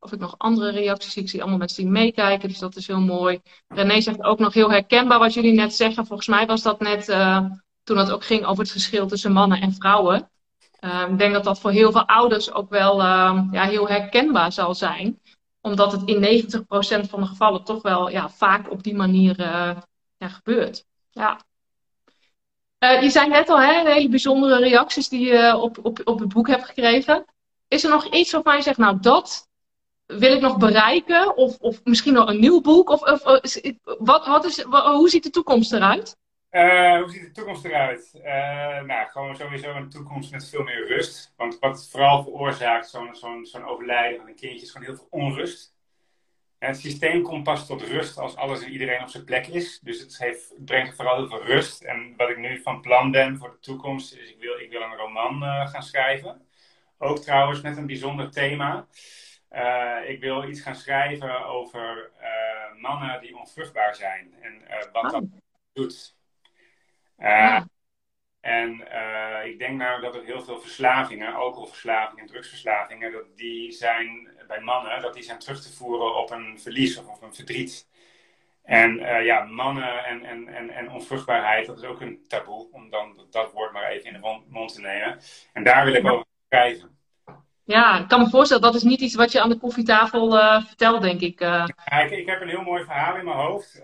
Of ik nog andere reacties zie. Ik zie allemaal mensen die meekijken, dus dat is heel mooi. René zegt ook nog heel herkenbaar wat jullie net zeggen. Volgens mij was dat net toen het ook ging over het verschil tussen mannen en vrouwen. Uh, ik denk dat dat voor heel veel ouders ook wel uh, ja, heel herkenbaar zal zijn. Omdat het in 90% van de gevallen toch wel ja, vaak op die manier ja, gebeurt. Ja. Je zei net al, hè, hele bijzondere reacties die je op, op, op het boek hebt gekregen. Is er nog iets waarvan je zegt, nou dat wil ik nog bereiken? Of, of misschien nog een nieuw boek? Of, of wat, is, hoe ziet de toekomst eruit? Uh, hoe ziet de toekomst eruit? Uh, nou, gewoon sowieso een toekomst met veel meer rust. Want wat vooral veroorzaakt zo'n zo'n zo'n overlijden van een kindje is gewoon heel veel onrust. Het systeem komt pas tot rust als alles en iedereen op zijn plek is. Dus het, heeft, brengt vooral heel veel rust. En wat ik nu van plan ben voor de toekomst is, ik wil, ik wil een roman uh, gaan schrijven. Ook trouwens met een bijzonder thema. Ik wil iets gaan schrijven over mannen die onvruchtbaar zijn. En wat oh. dat doet. Uh, ja. En uh, ik denk nou dat er heel veel verslavingen, alcoholverslavingen en drugsverslavingen, dat die zijn bij mannen, dat die zijn terug te voeren op een verlies of op een verdriet. En uh, ja, mannen en, en, en, en onvruchtbaarheid, dat is ook een taboe, om dan dat woord maar even in de mond te nemen. En daar wil ik over schrijven. Ja, ik kan me voorstellen, dat is niet iets wat je aan de koffietafel uh, vertelt, denk ik. Ja, ik. Heb een heel mooi verhaal in mijn hoofd.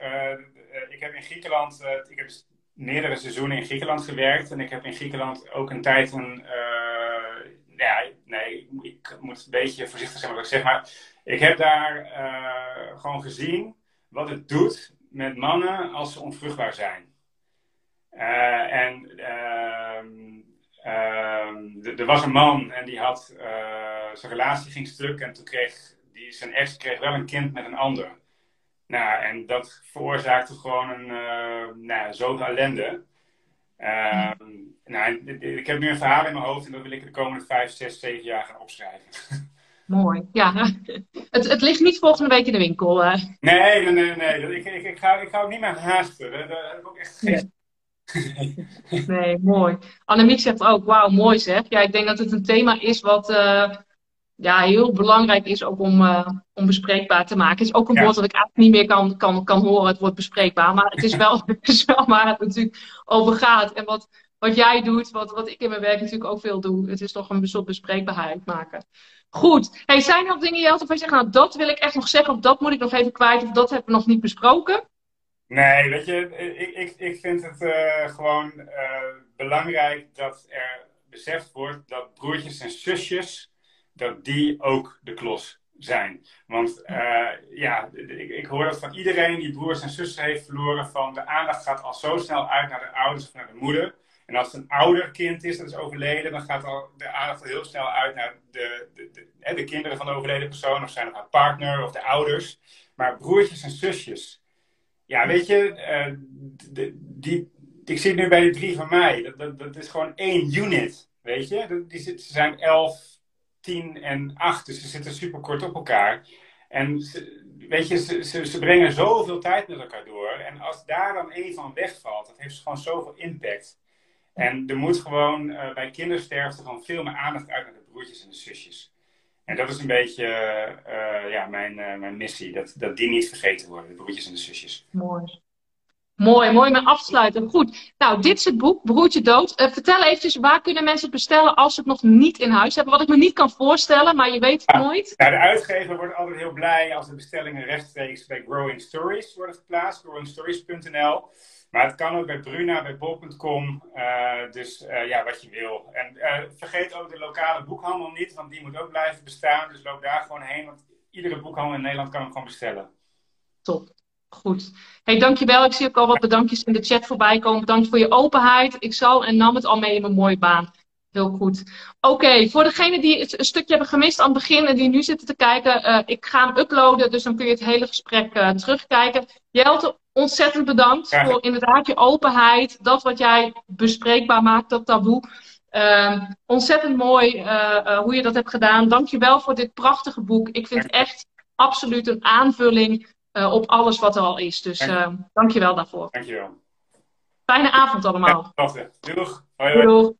ik heb in Griekenland, ik heb meerdere seizoenen in Griekenland gewerkt. En ik heb in Griekenland ook een tijd een. Uh, ja, nee, ik moet een beetje voorzichtig zijn wat ik zeg. Maar ik heb daar uh, gewoon gezien wat het doet met mannen als ze onvruchtbaar zijn. Uh, en ehm, er was een man en die had. zijn relatie ging stuk en toen kreeg. Die, zijn ex kreeg wel een kind met een ander. Nou, en dat veroorzaakte gewoon een, uh, nou, zoveel ellende. Uh, nou, ik heb nu een verhaal in mijn hoofd en dat wil ik de komende vijf, zes, zeven jaar gaan opschrijven. Mooi, ja. Het, het ligt niet volgende week in de winkel. Uh. Nee, nee, nee. nee. Ik, ik, ik, ga, ik ga ook niet meer haasten. Daar heb ik ook echt geen... Nee. mooi. Annemiek zegt ook, wauw, mooi zeg. Ja, ik denk dat het een thema is wat, uh, ja, heel belangrijk is ook om, uh, om bespreekbaar te maken. Het is ook een ja. woord dat ik eigenlijk niet meer kan, kan, kan horen, het woord bespreekbaar. Maar het is wel, het is wel waar het natuurlijk over gaat. En wat, wat jij doet, wat, wat ik in mijn werk natuurlijk ook veel doe. Het is toch een soort bespreekbaarheid maken. Goed. Hey, zijn er nog dingen, Jelte, van je zegt, nou dat wil ik echt nog zeggen, of dat moet ik nog even kwijt, of dat hebben we nog niet besproken? Nee, weet je, ik, ik, ik vind het uh, gewoon uh, belangrijk dat er beseft wordt dat broertjes en zusjes dat die ook de klos zijn. Want uh, ja, ik, ik, hoor dat van iedereen die broers en zussen heeft verloren, van de aandacht gaat al zo snel uit naar de ouders of naar de moeder. En als het een ouder kind is dat is overleden, dan gaat al de aandacht al heel snel uit naar de, de, de, de kinderen van de overleden persoon, of zijn het haar partner of de ouders. Maar broertjes en zusjes, ja, weet je, de, die, ik zie het nu bij de drie van mij, dat, dat, is gewoon één unit, weet je. Die, ze zijn elf, 10 en 8. Dus ze zitten super kort op elkaar. En ze, weet je, ze, ze, brengen zoveel tijd met elkaar door. En als daar dan één van wegvalt, dat heeft gewoon zoveel impact. En er moet gewoon uh, bij kindersterfte gewoon veel meer aandacht uit naar de broertjes en de zusjes. En dat is een beetje ja, mijn, mijn missie, dat, dat die niet vergeten worden, de broertjes en de zusjes. Mooi. Mooi, mooi met afsluiten. Goed. Nou, dit is het boek, Broertje Dood. Uh, vertel eventjes, waar kunnen mensen het bestellen als ze het nog niet in huis hebben? Wat ik me niet kan voorstellen, maar je weet het nooit. Ja, de uitgever wordt altijd heel blij als de bestellingen rechtstreeks bij Growing Stories worden geplaatst. growingstories.nl Maar het kan ook bij Bruna, bij bol.com. Uh, dus uh, ja, wat je wil. En vergeet ook de lokale boekhandel niet, want die moet ook blijven bestaan. Dus loop daar gewoon heen, want iedere boekhandel in Nederland kan hem gewoon bestellen. Top. Goed. Hey, dankjewel. Ik zie ook al wat bedankjes in de chat voorbij komen. Bedankt voor je openheid. Ik zal en nam het al mee in mijn mooie baan. Heel goed. Oké, voor degenen die het een stukje hebben gemist aan het begin en die nu zitten te kijken, uh, ik ga hem uploaden, dus dan kun je het hele gesprek uh, terugkijken. Jelte, ontzettend bedankt ja. voor inderdaad je openheid, dat wat jij bespreekbaar maakt, dat taboe. Uh, ontzettend mooi uh, hoe je dat hebt gedaan. Dankjewel voor dit prachtige boek. Ik vind het echt absoluut een aanvulling op alles wat er al is. Dus uh, dank je wel daarvoor. Dankjewel. Fijne avond allemaal. Ja, Doeg. Hoi, hoi. Doeg.